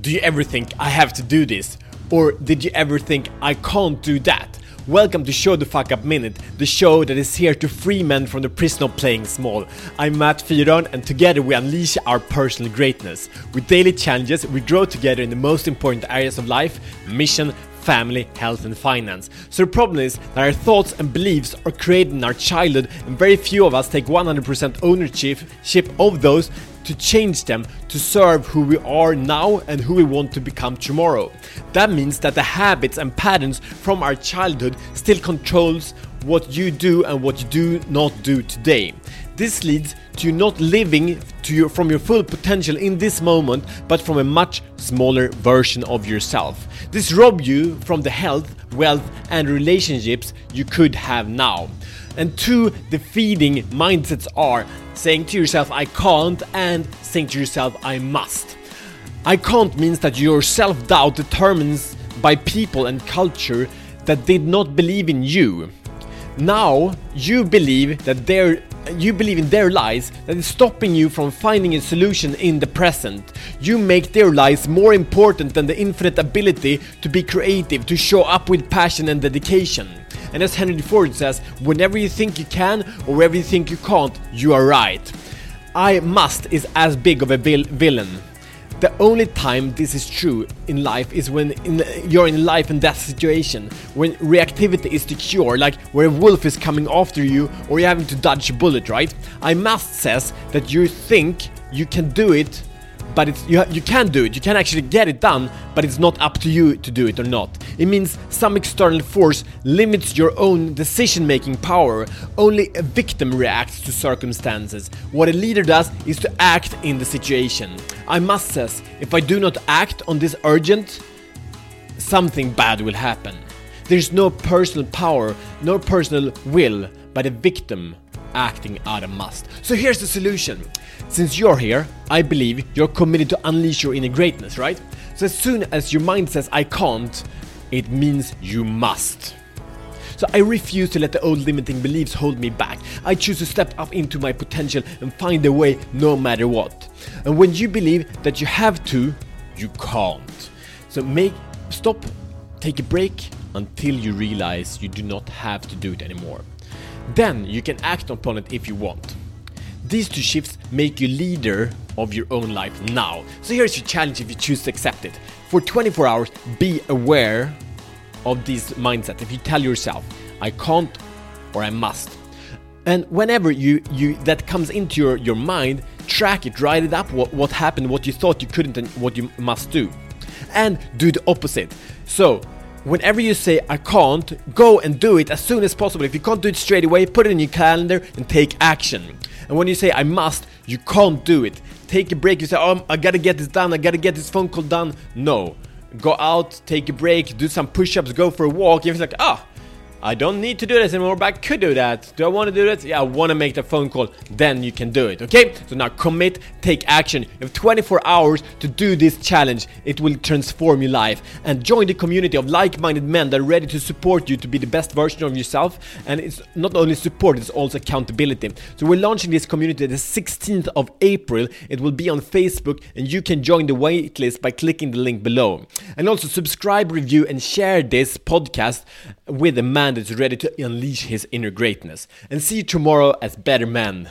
Do you ever think I have to do this? Or did you ever think I can't do that? Welcome to Show the Fuck Up Minute, the show that is here to free men from the prison of playing small. I'm Matt Fyron and together we unleash our personal greatness. With daily challenges, we grow together in the most important areas of life mission, family, health, and finance. So the problem is that our thoughts and beliefs are created in our childhood, and very few of us take 100% ownership of those to change them to serve who we are now and who we want to become tomorrow. That means that the habits and patterns from our childhood still controls what you do and what you do not do today. This leads to you not living to your, from your full potential in this moment, but from a much smaller version of yourself. This robs you from the health, wealth, and relationships you could have now. And two defeating mindsets are saying to yourself, I can't, and saying to yourself, I must. I can't means that your self doubt determines by people and culture that did not believe in you. Now you believe that their you believe in their lies that is stopping you from finding a solution in the present. You make their lies more important than the infinite ability to be creative, to show up with passion and dedication. And as Henry Ford says, whenever you think you can or wherever you think you can't, you are right. I must is as big of a vil- villain. The only time this is true in life is when in, you're in life and death situation, when reactivity is the cure, like where a wolf is coming after you or you're having to dodge a bullet, right? I must says that you think you can do it but it's you, you can do it. You can actually get it done but it's not up to you to do it or not. It means some external force limits your own decision making power. Only a victim reacts to circumstances. What a leader does is to act in the situation. I must says if i do not act on this urgent something bad will happen. There's no personal power no personal will but a victim acting out of must so here's the solution since you're here, I believe you're committed to unleash your inner greatness, right? So as soon as your mind says I can't, it means you must. So I refuse to let the old limiting beliefs hold me back. I choose to step up into my potential and find a way no matter what. And when you believe that you have to, you can't. So make stop, take a break until you realize you do not have to do it anymore. Then you can act upon it if you want. These two shifts make you leader of your own life now. So here's your challenge if you choose to accept it. For 24 hours, be aware of this mindset. If you tell yourself, I can't or I must. And whenever you, you that comes into your, your mind, track it, write it up, what, what happened, what you thought you couldn't, and what you must do. And do the opposite. So, whenever you say I can't, go and do it as soon as possible. If you can't do it straight away, put it in your calendar and take action. And when you say I must, you can't do it. Take a break. You say, oh, I gotta get this done. I gotta get this phone call done. No. Go out, take a break, do some push ups, go for a walk. You're like, ah, oh, I don't need to do this anymore, but I could do that. Do I want to do it? Yeah, I want to make the phone call. Then you can do it, okay? So now commit, take action. You have 24 hours to do this challenge. It will transform your life. And join the community of like minded men that are ready to support you to be the best version of yourself. And it's not only support, it's also accountability. So we're launching this community the 16th of April. It will be on Facebook, and you can join the waitlist by clicking the link below. And also subscribe, review, and share this podcast with a man that's ready to unleash his inner greatness. And see you tomorrow as better men.